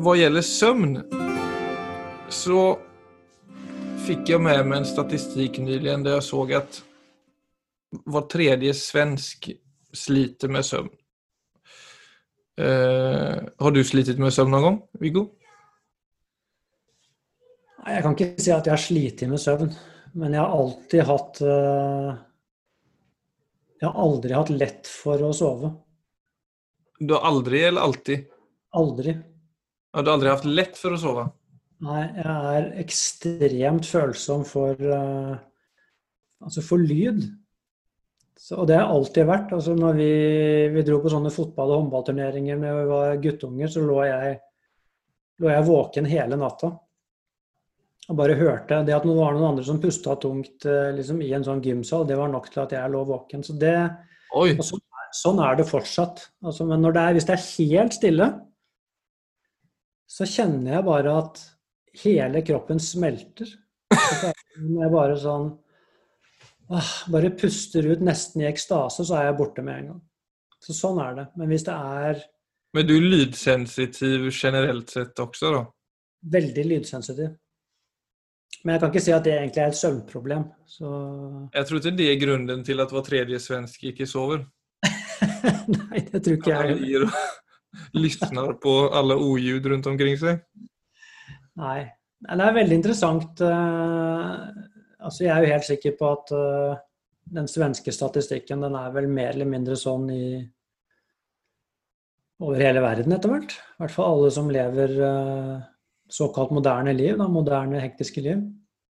vad gjelder søvn, så fikk jeg med meg en statistik nylig der jeg såg at hver tredje svensk sliter med søvn. Eh, har du slitit med søvn noen gang, Viggo? Nei, Jeg kan ikke si at jeg har slitt med søvn, men jeg har alltid hatt uh, Jeg har aldri hatt lett for å sove. Du har aldri eller alltid? Aldri. Ja, du aldri hatt lett for å sove? Nei, jeg er ekstremt følsom for uh, Altså for lyd. Så, og det har jeg alltid vært. Altså når vi, vi, dro på sånne fotball- og håndballturneringer da vi var guttunger, så lå jeg, lå jeg, våken hele natta. Og bare hørte det at det var noen andre som pusta tungt eh, liksom, i en sånn gymsal, det var nok til at jeg lå våken. Så det, sånn, sånn, er det fortsatt. Altså, men det er, hvis det er helt stille, så kjenner jeg bare at hele kroppen smelter. Når jeg bare sånn åh, Bare puster ut nesten i ekstase, så er jeg borte med en gang. Så sånn er det. Men hvis det er Men du er lydsensitiv generelt sett også, da? Veldig lydsensitiv. Men jeg kan ikke si at det egentlig er et søvnproblem. Så... Jeg tror ikke det er grunnen til at hver tredje svensk ikke sover. Nei, det tror ikke jeg. Lysner på alle oljud rundt omkring seg. Nei. Det er veldig interessant. Eh, altså jeg er jo helt sikker på at uh, den svenske statistikken den er vel mer eller mindre sånn i over hele verden etter hvert. I hvert fall alle som lever uh, såkalt moderne liv, da, moderne, hektiske liv.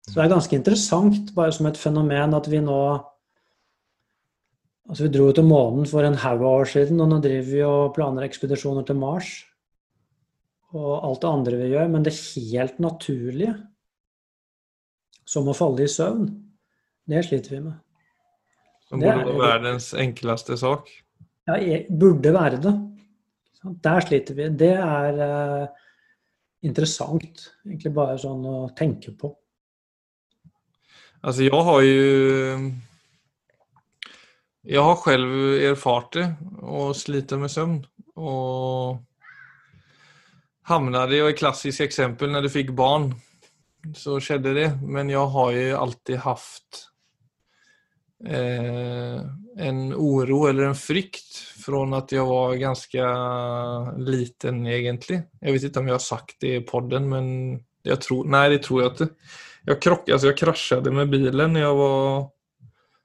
Så det er ganske interessant, bare som et fenomen, at vi nå Altså, vi dro til månen for en haug av år siden, og nå driver vi og planer ekspedisjoner til Mars. Og alt det andre vi gjør. Men det helt naturlige som å falle i søvn, det sliter vi med. Som burde være verdens enkleste sak? Ja, burde være det. Der sliter vi. Det er eh, interessant, egentlig bare sånn å tenke på. Altså, jeg har jo Jeg har selv erfart det og sliter med søvn. Og havnet jo i klassisk eksempel når du fikk barn så skjedde det. Men jeg har jo alltid hatt eh, en oro eller en frykt fra at jeg var ganske liten, egentlig. Jeg vet ikke om jeg har sagt det i podden, men jeg tror, nei, det tror jeg ikke. Jeg, jeg krasjet med bilen når jeg var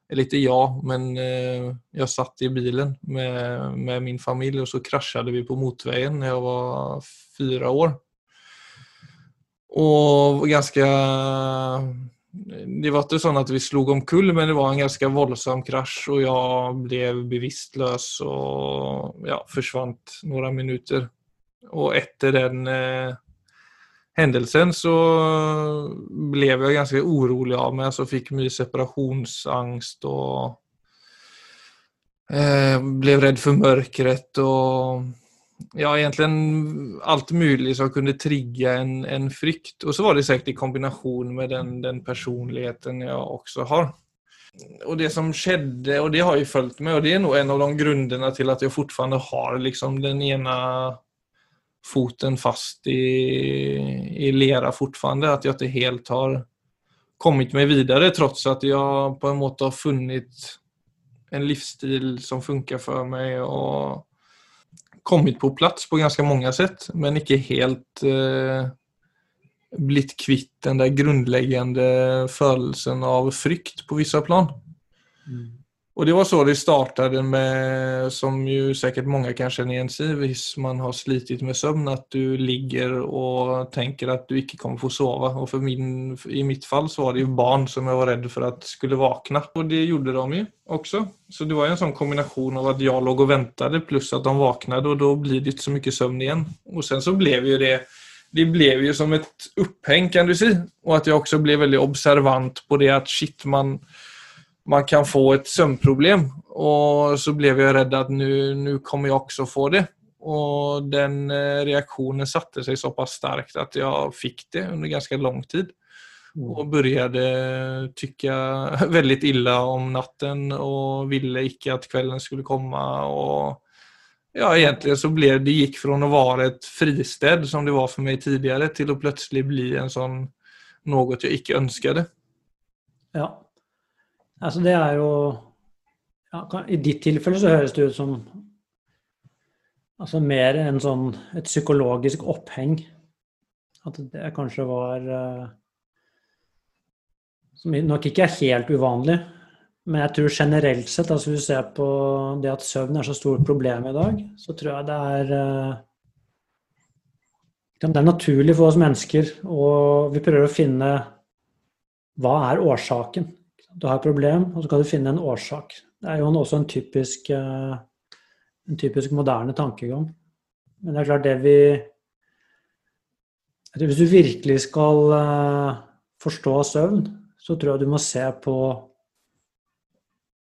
Eller ikke ja, men eh, jeg satt i bilen med, med min familie, og så krasjet vi på motorveien når jeg var fire år. Og ganske Det var ikke sånn at vi slog omkull, men det var en ganske voldsom krasj, og jeg ble bevisstløs og ja, forsvant noen minutter. Og etter den eh, hendelsen så ble jeg ganske urolig av meg, så fikk mye separasjonsangst og eh, ble redd for mørket og ja, egentligen alt mulig som kunne trigge en, en frykt. Og så var det säkert i kombination med den, den personligheten jeg også har. Og det som skjedde, og det har jo fulgt med, og det er nog en av de grunnene til at jeg fortfarande har liksom den ene foten fast i, i lera fortfarande, at jeg ikke helt har kommet meg videre, trots at jeg på en måte har funnet en livsstil som funker for meg, og kommet på plass på ganske mange sett, men ikke helt eh, blitt kvitt den der grunnleggende følelsen av frykt på visse plan. Mm. Og det var så det startet med, som jo sikkert mange kan kjenne igjen seg, hvis man har slitit med søvn, at du ligger og tenker at du ikke kommer få sove. Og for min, i mitt fall så var det jo barn som jeg var redd for at skulle våkne. Og det gjorde de jo også. Så det var en sånn kombinasjon av at jeg lå og ventet, pluss at de våknet, og da blir det ikke så mye søvn igjen. Og sen så ble jo det det ble jo som et oppheng, kan du si. Og at jeg også ble veldig observant på det at shit, man man kan få et søvnproblem. Og så ble jeg redd at nå kommer jeg også få det. Og den reaksjonen reaktionen satte seg såpass sterkt at jeg fikk det under ganske lang tid. Mm. Og begynte tykke veldig ille om natten og ville ikke at kvelden skulle komme. og Ja, egentlig så ble det gikk fra å være et fristed, som det var for meg tidligere, til å plutselig bli en sånn noe jeg ikke ønsket. Ja. Altså, det er jo ja, I ditt tilfelle så høres det ut som altså mer enn sånn et psykologisk oppheng. At det kanskje var uh, Som nok ikke er helt uvanlig. Men jeg tror generelt sett, altså hvis du ser på det at søvn er så stort problem i dag, så tror jeg det er uh, Det er naturlig for oss mennesker, og vi prøver å finne hva er årsaken. Du har et problem, og så kan du finne en årsak. Det er jo også en typisk, uh, en typisk moderne tankegang. Men det er klart det vi Hvis du virkelig skal uh, forstå søvn, så tror jeg du må se på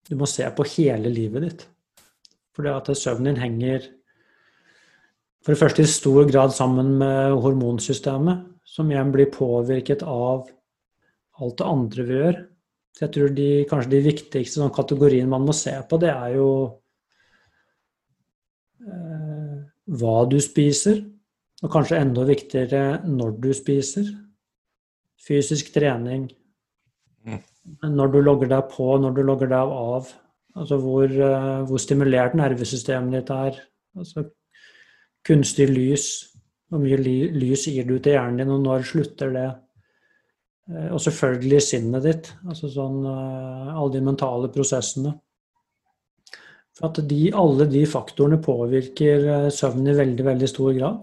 du må se på hele livet ditt. Fordi at søvnen din henger for det første i stor grad sammen med hormonsystemet, som igjen blir påvirket av alt det andre vi gjør. Så jeg tror de, kanskje de viktigste sånn, kategoriene man må se på, det er jo eh, hva du spiser, og kanskje enda viktigere når du spiser. Fysisk trening, når du logger deg på, når du logger deg av. Altså hvor, eh, hvor stimulert nervesystemet ditt er. Altså kunstig lys. Hvor mye lys gir du til hjernen din, og når slutter det? Eh, og selvfølgelig sinnet ditt. Altså sånn eh, alle de mentale prosessene. For at de, alle de faktorene påvirker søvnen i veldig, veldig stor grad.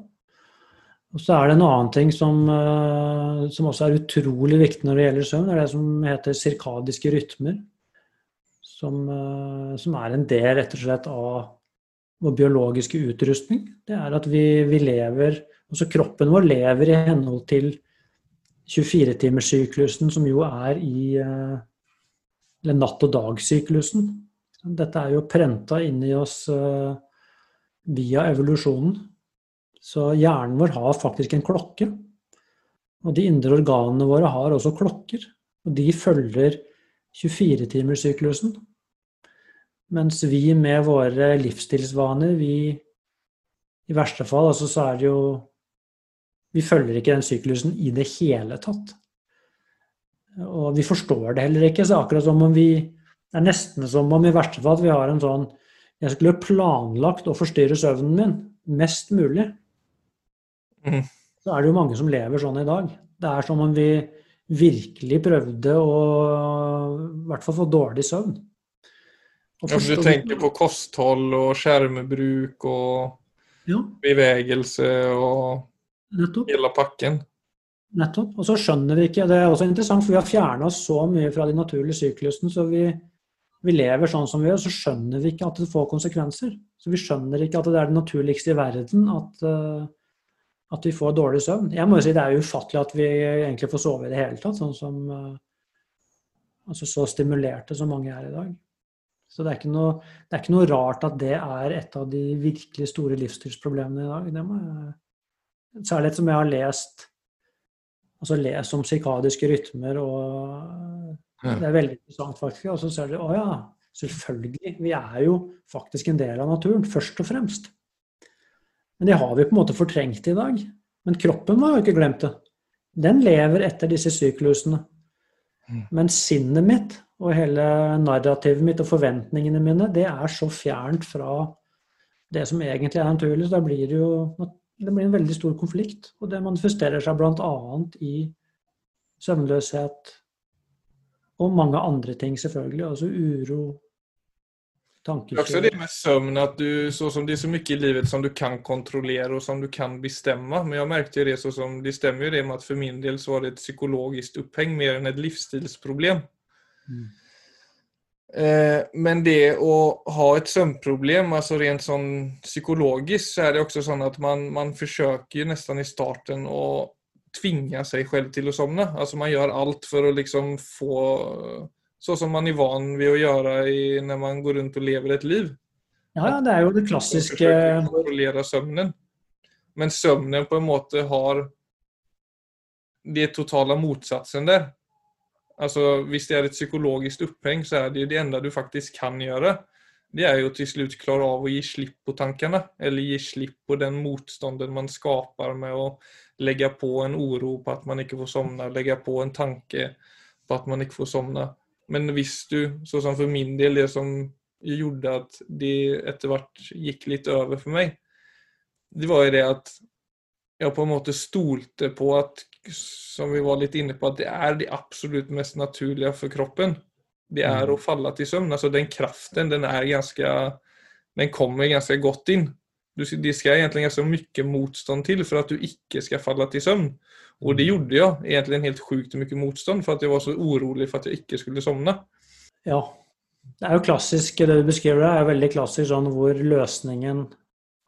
Og så er det en annen ting som, eh, som, også er utrolig viktig når det gjelder søvn. Det er det som heter sirkadiske rytmer. Som, eh, som, er en del rett og slett av vår biologiske utrustning. Det er at vi, vi lever Altså kroppen vår lever i henhold til 24-timerssyklusen, som jo er i eh, Eller natt- og dag-syklusen. Dette er jo prenta inni oss via evolusjonen. Så hjernen vår har faktisk en klokke. Og de indre organene våre har også klokker. Og de følger 24-timerssyklusen. Mens vi med våre livsstilsvaner, vi i verste fall altså så er det jo Vi følger ikke den syklusen i det hele tatt. Og vi forstår det heller ikke. Så akkurat som om vi Det er nesten som om i verste fall at vi har en sånn Jeg skulle planlagt å forstyrre søvnen min mest mulig. Mm. Så er det jo mange som lever sånn i dag. Det er som om vi virkelig prøvde å i hvert fall få dårlig søvn. Ja, du tenker på kosthold og skjermbruk og ja. bevegelse og Nettopp. hele pakken? Nettopp. Og så skjønner vi ikke Det er også interessant, for vi har fjerna så mye fra de naturlige syklusene, så vi, vi, lever sånn som vi gjør, så skjønner vi ikke at det får konsekvenser. Så vi skjønner ikke at det er det naturligste i verden at uh, at vi får dårlig søvn. Jeg må jo si Det er ufattelig at vi egentlig får sove i det hele tatt, sånn som eh, altså så stimulerte som mange er i dag. Så det er, noe, det er, ikke noe, rart at det er et av de virkelig store livsstilsproblemene i dag. Det må jeg, særlig som jeg har lest altså lest om psykadiske rytmer, og det er veldig interessant, faktisk. Og så ser du å ja, selvfølgelig. Vi er jo faktisk en del av naturen, først og fremst. Men det har vi på en måte fortrengt i dag. Men kroppen har jo ikke glemt det. Den lever etter disse syklusene. Mm. Men sinnet mitt og hele narrativet mitt og forventningene mine, det er så fjernt fra det som egentlig er naturlig. Så da blir det jo det blir en veldig stor konflikt. Og det manifesterer seg bl.a. i søvnløshet og mange andre ting, selvfølgelig. Altså uro, Tankekjør. Också det med søvn, at du, så som det er så mye i livet som du kan kontrollere og som du kan bestemme. Men jeg merket det så som, det stemmer jo det med at for min del så var det et psykologisk oppheng mer enn et livsstilsproblem. Mm. Eh, men det å ha et søvnproblem, altså rent sånn psykologisk, så er det også sånn at man, man forsøker nesten i starten å tvinge seg selv til å sovne. Altså man gjør alt for å liksom få så som man er van ved å gjøre i, når man går rundt og lever et liv. Ja, det er jo det klassiske Kontrollere søvnen. Men søvnen på en måte har det totale motsatsen der. Altså, Hvis det er et psykologisk oppheng, så er det det enda du faktisk kan gjøre. det är ju att till slut av att ge slipp på tankarna eller ge slipp på den motstånden man skapar med att lägga på en oro på att man inte får somna, lägga på en tanke på att man inte får somna. Men visst du, så som för min del, det som gjorde att det etter hvert gikk litt over for meg, det var jo det at jeg på en måte stolte på att, som vi var litt inne på, at det er det absolutt mest naturlige for kroppen. Det er Mm. å falle til søvn. Altså den kraften, den er ganske den kommer ganske godt inn. Du, det skal egentlig ganske mye motstand til for at du ikke skal falle til søvn. Og det gjorde jeg egentlig en helt sjukt mye motstand, for at jeg var så orolig for at jeg ikke skulle sovne. Ja. Det er jo klassisk, det du beskriver, det er jo veldig klassisk sånn hvor løsningen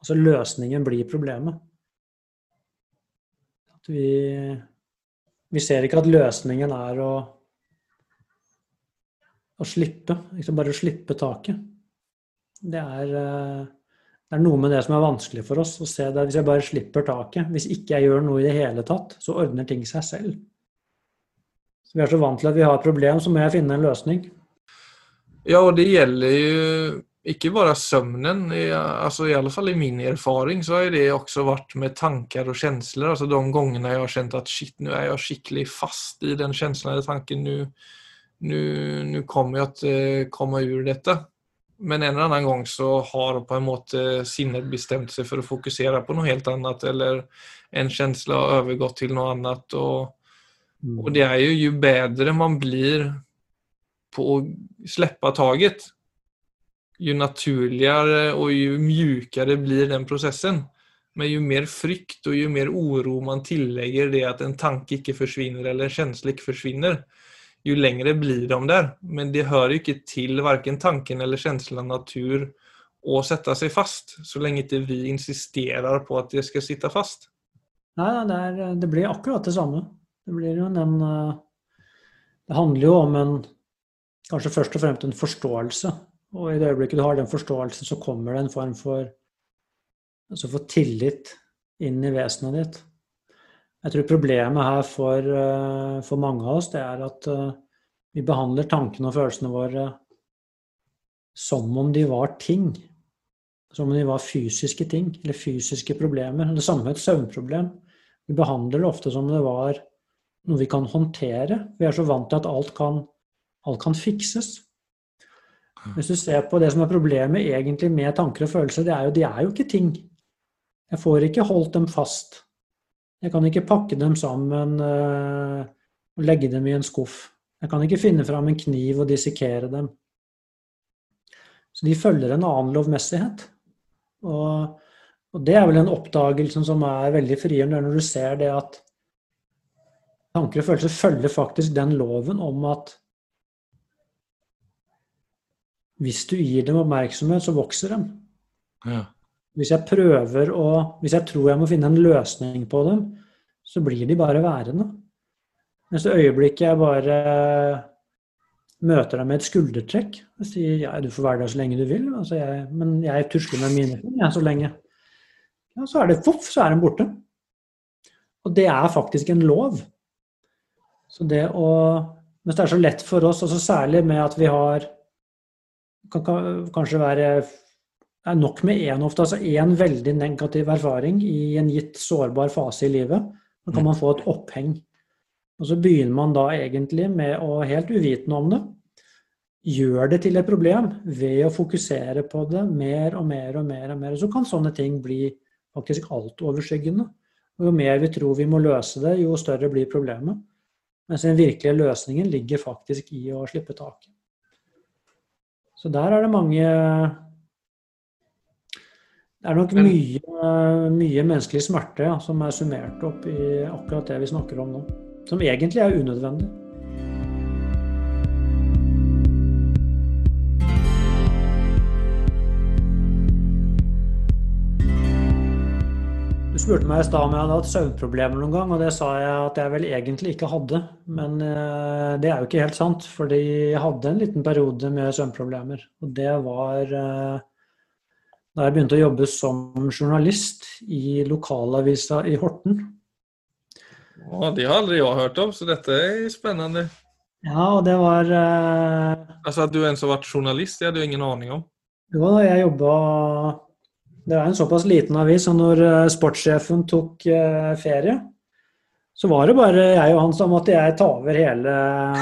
Altså løsningen blir problemet. At vi, vi ser ikke at løsningen er å, å slippe. Liksom bare å slippe taket. Det er, eh, det er noe med det som er vanskelig for oss. å se det. Hvis jeg bare slipper taket, hvis ikke jeg gjør noe i det hele tatt, så ordner ting seg selv. Så Vi er så vant til at vi har et problem, så må jeg finne en løsning. Ja, og det gjelder ju inte bare søvnen. Alltså i alle fall i min erfaring så har det også vært med tanker og følelser. Altså, de gangene jeg har kjent at shit, nå er jeg skikkelig fast i den følelsen eller tanken. Nå kommer jeg kommer å komme ut av ur detta. Men en eller annen gang så har på en måte sinnet bestemt seg for å fokusere på noe helt annet, eller en følelse har overgått til noe annet. Og, og det er jo jo bedre man blir på å slippe taget, ju naturligare och ju mjukare blir den processen. Men ju mer frykt och ju mer oro man tillägger det att en tanke ikke försvinner eller en känsla ikke försvinner, ju längre blir de där. Men det hör ju inte till varken tanken eller känslan natur att sätta sig fast så lenge ikke vi insisterer på at det skal sitte fast. Nei, det, er, det blir akkurat det samme. Det blir jo den eh, Det handler jo om en Kanskje først og fremst en forståelse. Og i det øyeblikket du har den forståelsen, så kommer det en form for Altså for tillit inn i vesenet ditt. Jeg tror problemet her for, eh, for mange av oss, det er at eh, vi behandler tankene og følelsene våre som om de var ting. Som om de var fysiske ting, eller fysiske problemer. Det samme med et søvnproblem. Vi behandler det ofte som om det var noe vi kan håndtere. Vi er så vant til at alt kan, alt kan fikses. Hvis du ser på det som er problemet egentlig med tanker og følelser, det er jo, de er jo ikke ting. Jeg får ikke holdt dem fast. Jeg kan ikke pakke dem sammen øh, og legge dem i en skuff. Jeg kan ikke finne fram en kniv og dissekere dem. Så de følger en annen lovmessighet. Og, og det er vel en oppdagelse som er veldig frigjørende, når du ser det at tanker og følelser følger faktisk den loven om at hvis du gir dem oppmerksomhet, så vokser de. Ja. Hvis jeg prøver å Hvis jeg tror jeg må finne en løsning på dem, så blir de bare værende. Mens det øyeblikket jeg bare møter dem med et skuldertrekk og sier ja, du får være der så lenge du vil, altså jeg, men jeg tusler med mine ting jeg, så lenge. Ja, så er det voff, så er de borte. Og det er faktisk en lov. Så det å Mens det er så lett for oss, altså særlig med at vi har kan, kan kanskje være er nok med én ofte, altså én veldig negativ erfaring i en gitt sårbar fase i livet. Da kan man få et oppheng. Og så begynner man da egentlig med å, helt uvitende om det, gjør det til et problem ved å fokusere på det mer og mer og mer. og mer. Så kan sånne ting bli faktisk altoverskyggende. Og jo mer vi tror vi må løse det, jo større blir problemet. Mens den virkelige løsningen ligger faktisk i å slippe taket. Så der er det mange Det er nok mye, mye menneskelig smerte ja, som er summert opp i akkurat det vi snakker om nå. Som egentlig er unødvendig. Spurte meg i stad om jeg hadde hatt søvnproblemer noen gang, og det sa jeg at jeg vel egentlig ikke hadde. Men eh, det er jo ikke helt sant, fordi jeg hadde en liten periode med søvnproblemer. Og det var eh, da jeg begynte å jobbe som journalist i lokalavisa i Horten. Ja, det har aldri jeg hørt om, så dette er spennende. Ja, og det var Altså at du ens har vært journalist, det hadde du ingen aning om. Jo da, jeg jobba Det er en såpass liten avis, og når eh, sportssjefen tok eh, ferie, så var det bare jeg og han som måtte jeg ta over hele,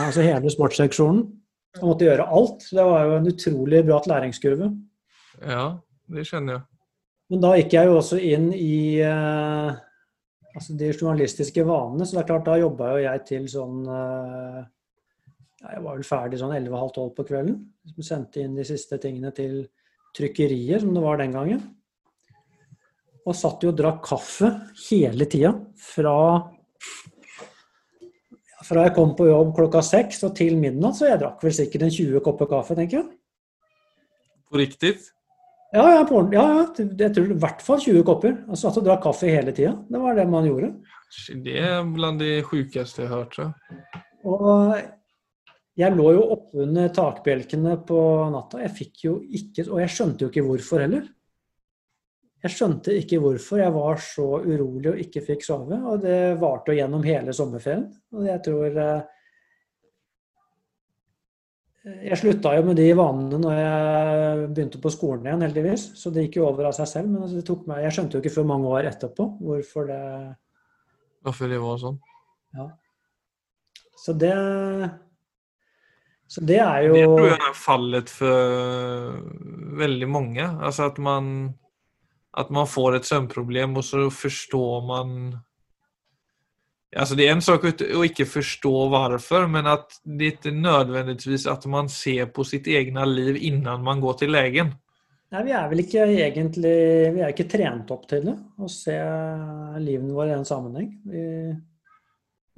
altså hele sportsseksjonen. Jeg måtte gjøre alt. Det var jo en utrolig bratt læringskurve. Ja, det skjønner jeg. Men da gikk jeg jo også inn i eh, altså de journalistiske vanene, så det er klart da jobba jo jeg til sånn eh, Jeg var vel ferdig sånn 11.30-12 på kvelden. Som sendte inn de siste tingene til trykkerier, som det var den gangen. Og satt jo og drakk kaffe hele tida. Fra, fra jeg kom på jobb klokka seks og til midnatt, så jeg drakk vel sikkert en 20 kopper kaffe, tenker jeg. På riktig? Ja, ja, på, ja, ja, jeg tror i hvert fall 20 kopper. Jeg satt og drakk kaffe hele tida. Det var det man gjorde. Det er blant de sjukeste jeg har hørt. Så. Og jeg lå jo oppunder takbjelkene på natta. Jeg fikk jo ikke Og jeg skjønte jo ikke hvorfor heller. Jeg skjønte ikke hvorfor jeg var så urolig og ikke fikk sove. Og det varte jo gjennom hele sommerferien. Og jeg tror eh, Jeg slutta jo med de vanene når jeg begynte på skolen igjen, heldigvis. Så det gikk jo over av seg selv. Men altså, det tok meg, jeg skjønte jo ikke før mange år etterpå hvorfor det Hvorfor det var sånn? Ja. Så det Så det er jo Det tror jeg er fallet for veldig mange. Altså at man at man får et søvnproblem, og så forstår man Altså Det er en sak å ikke forstå hvorfor, men at det ikke nødvendigvis at man ser på sitt eget liv innan man går til legen. Nei, Vi er vel ikke egentlig Vi er ikke trent opp til det, å se livene våre i en sammenheng. Vi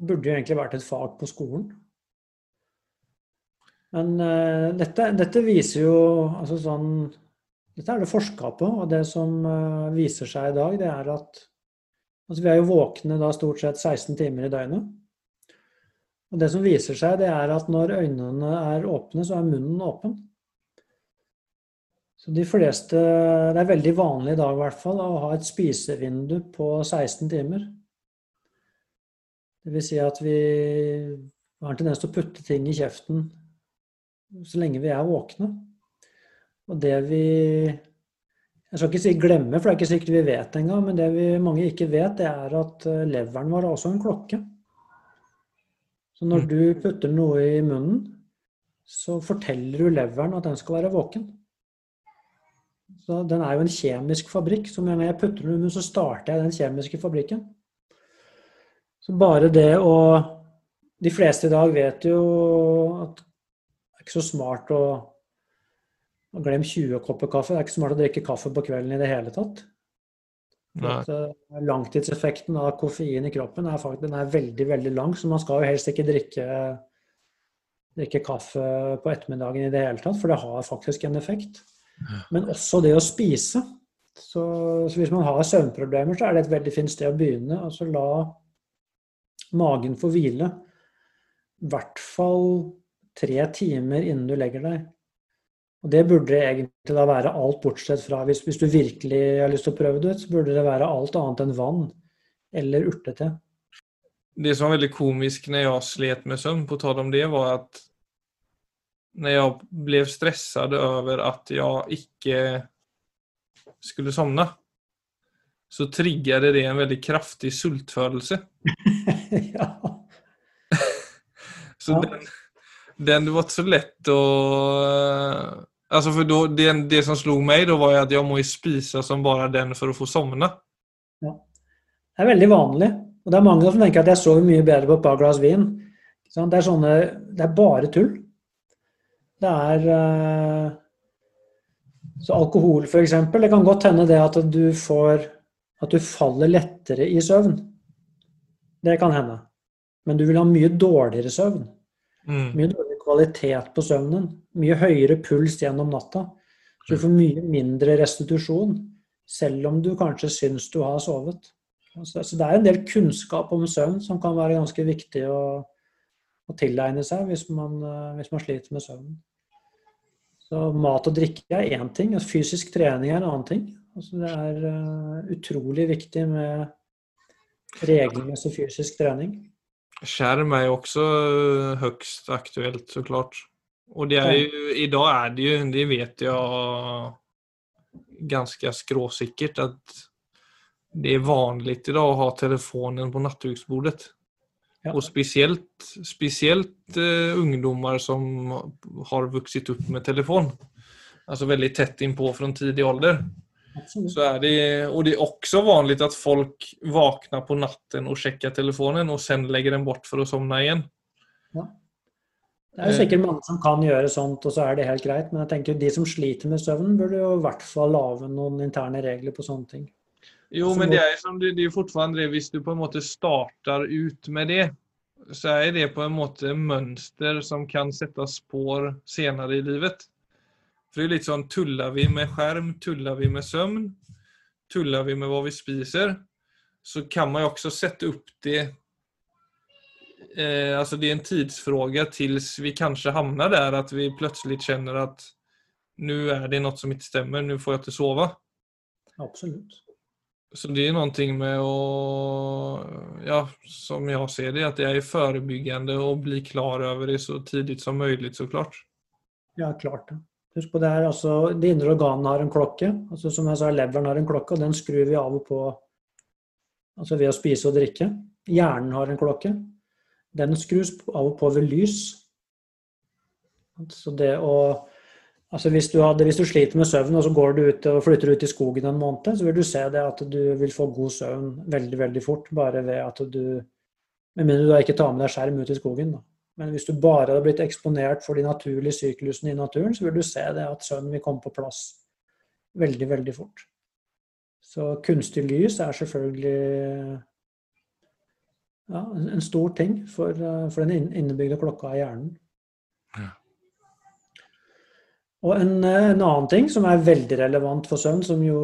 burde jo egentlig vært et fag på skolen. Men uh, dette, dette, viser jo altså sånn dette er det forska på, og det som eh, viser seg i dag, det er at altså Vi er jo våkne da stort sett 16 timer i døgnet. Og det som viser seg, det er at når øynene er åpne, så er munnen åpen. Så de fleste Det er veldig vanlig i dag i hvert fall å ha et spisevindu på 16 timer. Det vil si at vi har en tendens til å putte ting i kjeften så lenge vi er våkne. Og det vi Jeg skal ikke si glemme, for det er ikke sikkert vi vet engang, men det vi mange ikke vet, det er at eh, leveren vår er også en klokke. Så når mm. du putter noe i munnen, så forteller du leveren at den skal være våken. Så den er jo en kjemisk fabrikk. Så når jeg putter noe i munnen, så starter jeg den kjemiske fabrikken. Så bare det å De fleste i dag vet jo at det er ikke så smart å Glem 20 kopper kaffe. Det er ikke smart å drikke kaffe på kvelden i det hele tatt. At, uh, langtidseffekten av koffein i kroppen er, faktisk, den er, veldig veldig lang, så man skal jo helst ikke drikke, drikke kaffe på ettermiddagen i det hele tatt, for det har faktisk en effekt. Men også det å spise. Så, så hvis man har søvnproblemer, så er det et veldig fint sted å begynne. Altså la magen få hvile. I hvert fall tre timer innen du legger deg. Og det burde egentlig da være alt bortsett fra hvis, hvis, du virkelig har lyst til å prøve det ut, så burde det være alt annet enn vann eller urtete. Det som var veldig komisk når jeg slet med søvn, på tale om det, var at når jeg ble stresset over at jeg ikke skulle sovne, så trigget det en veldig kraftig sultfølelse. ja. så ja. Den, den var ikke så lett å Alltså för då, det, det som slog meg då var at jeg må spise som bare den for å få sovne. Ja. Det er veldig vanlig. Og det er mange som tenker at jeg sover mye bedre på et par glass vin. Det er, sånne, det er bare tull. Det er uh, Så alkohol, f.eks. Det kan godt hende det at du får At du faller lettere i søvn. Det kan hende. Men du vil ha mye dårligere søvn. Mm. Mye dårligere kvalitet på søvnen. Mye høyere puls gjennom natta. Så du får mye mindre restitusjon, selv om du kanskje syns du har sovet. Så, det er en del kunnskap om søvn som kan være ganske viktig å, å tilegne seg hvis man, eh, hvis man, sliter med søvnen. Så mat og drikke er én ting, fysisk trening er en annen ting. Altså det er uh, utrolig viktig med regelmessig fysisk trening. Skjerm er jo også høyst aktuelt, så klart. Og det er jo, i dag er det jo, det vet jeg ganske skråsikkert at det er vanlig i dag å ha telefonen på nattduksbordet. Ja. Og spesielt, spesielt uh, ungdommer som har vokst opp med telefon. Altså veldig tett innpå fra tidlig alder. Så er det, og det er også vanlig at folk vaknar på natten og sjekker telefonen, og sen legger den bort for å igen. igjen. Det er jo sikkert mange som kan gjøre sånt, og så er det helt greit. Men jeg tenker de som sliter med søvn, burde jo i hvert fall lage noen interne regler på sånne ting. Jo, men det er, som, det, det er fortfarande det, hvis du på en måte starter ut med det, så er det på en måte mønster som kan sette spår senere i livet. For det er litt sånn, tuller vi med skjerm, tuller vi med søvn, tuller vi med hva vi spiser, så kan man jo også sette opp det eh, Alltså det er en tidsfråga tills vi kanskje hamnar der at vi plutselig kjenner at nå er det noe som ikke stemmer, nå får jeg ikke sove. Absolutt. Så det er noe med å ja, som jeg ser det, at det er forebyggende å bli klar over det så tidlig som mulig, så klart. Ja, klart det. Husk på det her, altså, De indre organene har en klokke. altså Som jeg sa, leveren har en klokke, og den skrur vi av og på altså ved å spise og drikke. Hjernen har en klokke. Den skrus av og på ved lys. Så det å Altså hvis du, hadde, hvis du sliter med søvn og så går du ut og flytter ut i skogen en måned, så vil du se det at du vil få god søvn veldig veldig fort bare ved at du Med mindre du ikke tar med deg skjerm ut i skogen. da. Men hvis du bare hadde blitt eksponert for de naturlige syklusene i naturen, så vil du se det at søvn vil komme på plass veldig, veldig fort. Så kunstig lys er selvfølgelig ja, en en stor ting for, eh, for den innebygde klokka i hjernen. Ja. Og en, eh, en annen ting som er veldig relevant for søvn, som jo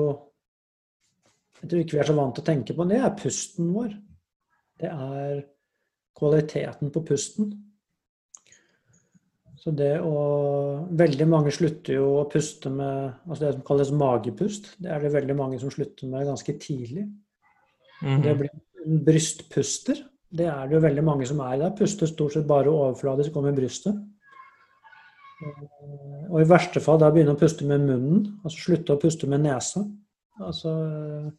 jeg tror ikke vi er så vant til å tenke på, det er pusten vår. Det er kvaliteten på pusten. Så det å Veldig mange slutter jo å puste med altså det som kalles magepust. Det er det veldig mange som slutter med ganske tidlig. Mhm. Det blir en brystpuster. Det er det jo veldig mange som er i dag. Puster stort sett bare overfladisk og med brystet. Eh, Og i verste fall da begynne å puste med munnen. Altså slutte å puste med nesa. Altså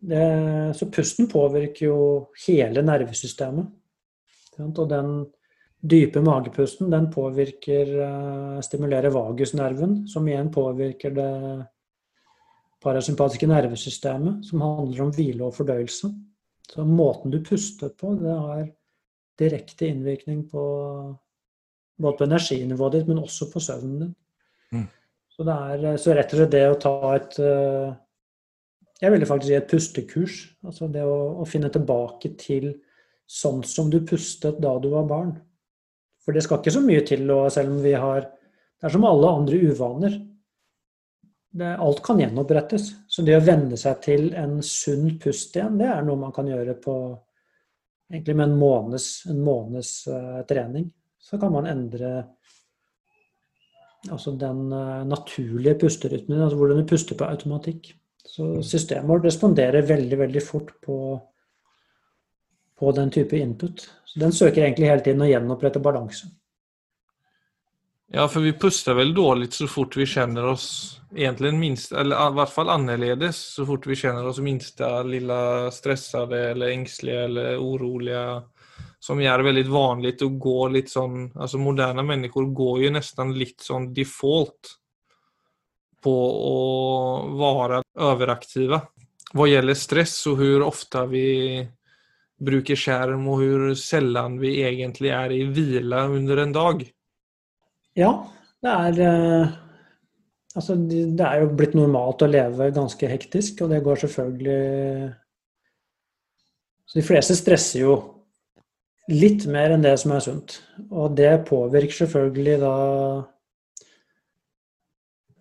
det, Så pusten påvirker jo hele nervesystemet. Og den dype magepusten den påvirker eh, Stimulerer vagusnerven, som igjen påvirker det parasympatiske nervesystemet, som handler om hvile og fordøyelse. Så måten du puster på, det har direkte innvirkning på både på energinivået ditt, men også på søvnen din. Mm. Så det er så rett og slett det å ta et eh, Jeg ville faktisk si et pustekurs. Altså det å, å finne tilbake til sånn som du pustet da du var barn. For det skal ikke så mye til, og selv om vi har Det er som alle andre uvaner. Det, alt kan gjenopprettes. Så det å venne seg til en sunn pust igjen, det er noe man kan gjøre på egentlig med en måneds, en måneds uh, trening. Så kan man endre altså den uh, naturlige pusterytmen, altså hvordan du puster på automatikk. Så systemet vårt responderer veldig, veldig fort på, på den type input. Så den søker egentlig hele tiden å gjenopprette balanse. Ja, for vi puster vel dårlig så fort vi kjenner oss egentlig minst, eller i hvert fall annerledes, så fort vi kjenner oss minste lilla stressede eller engstelige eller urolige. Som gjør det veldig vanlig å gå litt sånn Altså moderne mennesker går jo nesten litt sånn default på å være overaktive. Hva gjelder stress og hvor ofte vi bruker skjerm og hvor sjelden vi egentlig er i hvile under en dag. Ja, det er eh, Altså, det er jo blitt normalt å leve ganske hektisk, og det går selvfølgelig Så de fleste stresser jo litt mer enn det som er sunt. Og det påvirker selvfølgelig da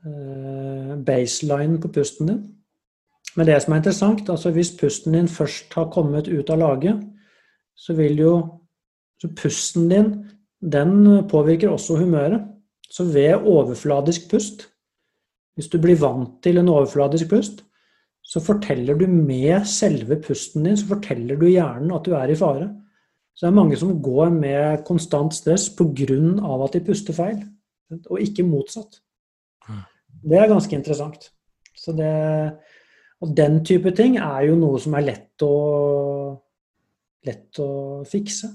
baselinen baseline på pusten din. Men det som er interessant, altså hvis pusten din først har kommet ut av lage, så vil jo så pusten din den påvirker også humøret. Så ved overfladisk pust, hvis du blir vant til en overfladisk pust, så forteller du med selve pusten din, så forteller du hjernen at du er i fare. Så det er mange som går med konstant stress pga. at de puster feil, og ikke motsatt. Det er ganske interessant. Så det, og den type ting er jo noe som er lett å, lett å fikse.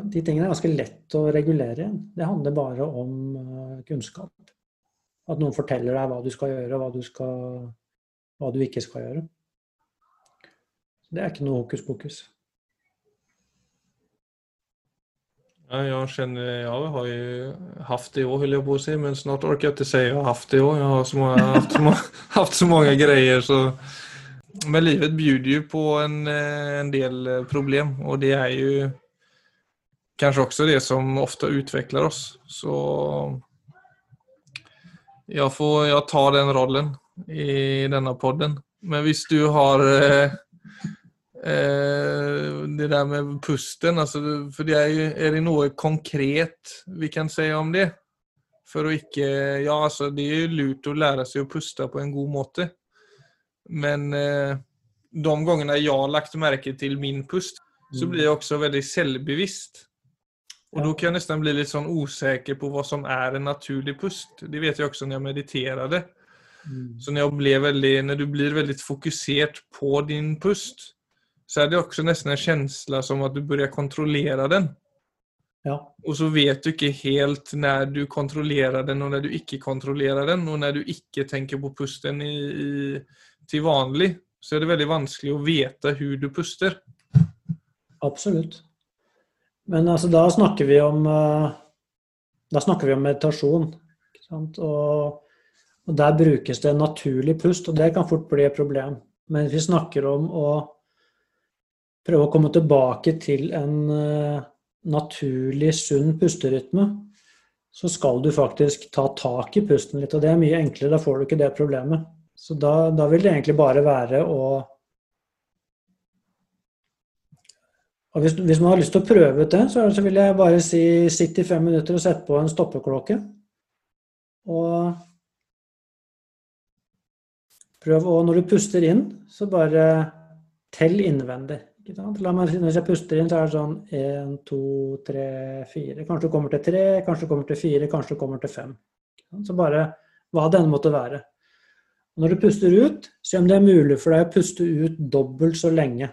De tingene er ganske lett å regulere igjen. Det handler bare om uh, kunnskap. At noen forteller deg hva du skal gjøre, og hva du, skal, hva du ikke skal gjøre. Det er ikke noe hokus pokus. Ja, jag känner, jag har ju haft det i år höll jag på att säga, men snart orkar jag inte säga jag har haft det i år. Jag har så många, haft, så många, haft så många grejer så Men livet bjuder ju på en, eh, en del problem och det är ju kanske också det som ofta utvecklar oss. Så jag får jag tar den rollen i denna podden. Men hvis du har eh, Eh, det der med pusten, altså, for det er, jo, er det noe konkret vi kan si om det? For å ikke Ja, altså, det er jo lurt å lære seg å puste på en god måte. Men eh, de gangene jeg har lagt merke til min pust, så mm. blir jeg også veldig selvbevisst. Og da kan jeg nesten bli litt sånn usikker på hva som er en naturlig pust. Det vet jeg også når jeg mediterte. Mm. Så når, jeg ble veldig, når du blir veldig fokusert på din pust, så er det også nesten en känsla som at du börjar kontrollere den. Ja. Og så vet du ikke helt når du kontrollerer den og når du ikke kontrollerer den. Og når du ikke tenker på pusten i, i, til vanlig, så er det veldig vanskelig å vite hvordan du puster. Absolutt. Men altså, da snakker vi om eh, da snakker vi om meditasjon. Og, og, der brukes det naturlig pust, og det kan fort bli et problem. Men vi snakker om å prøve å komme tilbake til en uh, naturlig, sunn pusterytme, så skal du faktisk ta tak i pusten litt. Og det er mye enklere, da får du ikke det problemet. Så da, da vil det egentlig bare være å og hvis, hvis, man har lyst til å prøve ut det, så, så vil jeg bare si sitt i fem minutter og sette på en stoppeklokke. Og prøv å Når du puster inn, så bare tell innvendig. La meg, Når jeg puster inn, så er det sånn én, to, tre, fire. Kanskje du kommer til tre, kanskje du kommer til fire, kanskje du kommer til fem. Så bare hva det enn måtte være. Når du puster ut, se om det er mulig for deg å puste ut dobbelt så lenge.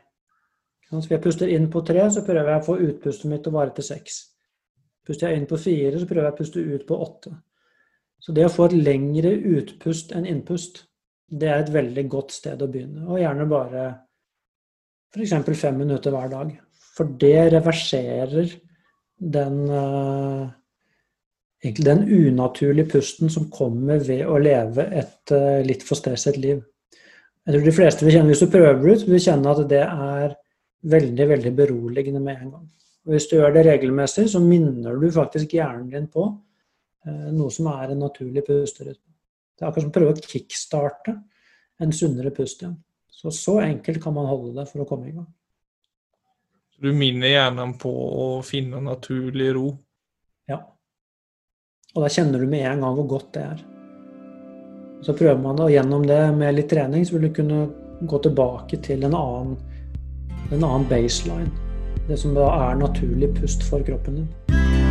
Så hvis jeg puster inn på tre, så prøver jeg å få utpustet mitt til å vare til seks. Puster jeg inn på fire, så prøver jeg å puste ut på åtte. Så det å få et lengre utpust enn innpust, det er et veldig godt sted å begynne. Og gjerne bare f.eks. fem minutter hver dag. For det reverserer den uh, egentlig den unaturlige pusten som kommer ved å leve et uh, litt for stresset liv. Jeg tror de fleste vil kjenne, Hvis du prøver det ut, vil kjenne at det er veldig veldig beroligende med en gang. Og Hvis du gjør det regelmessig, så minner du faktisk hjernen din på uh, noe som er en naturlig pusterytme. Det er akkurat som å prøve å kickstarte en sunnere pust igjen. Så så enkelt kan man holde det for å komme i gang. Du minner hjernen på å finne naturlig ro? Ja. Og da kjenner du med en gang hvor godt det er. Så prøver man det, og gjennom det med litt trening så vil du kunne gå tilbake til en annen, en annen baseline. Det som da er naturlig pust for kroppen din.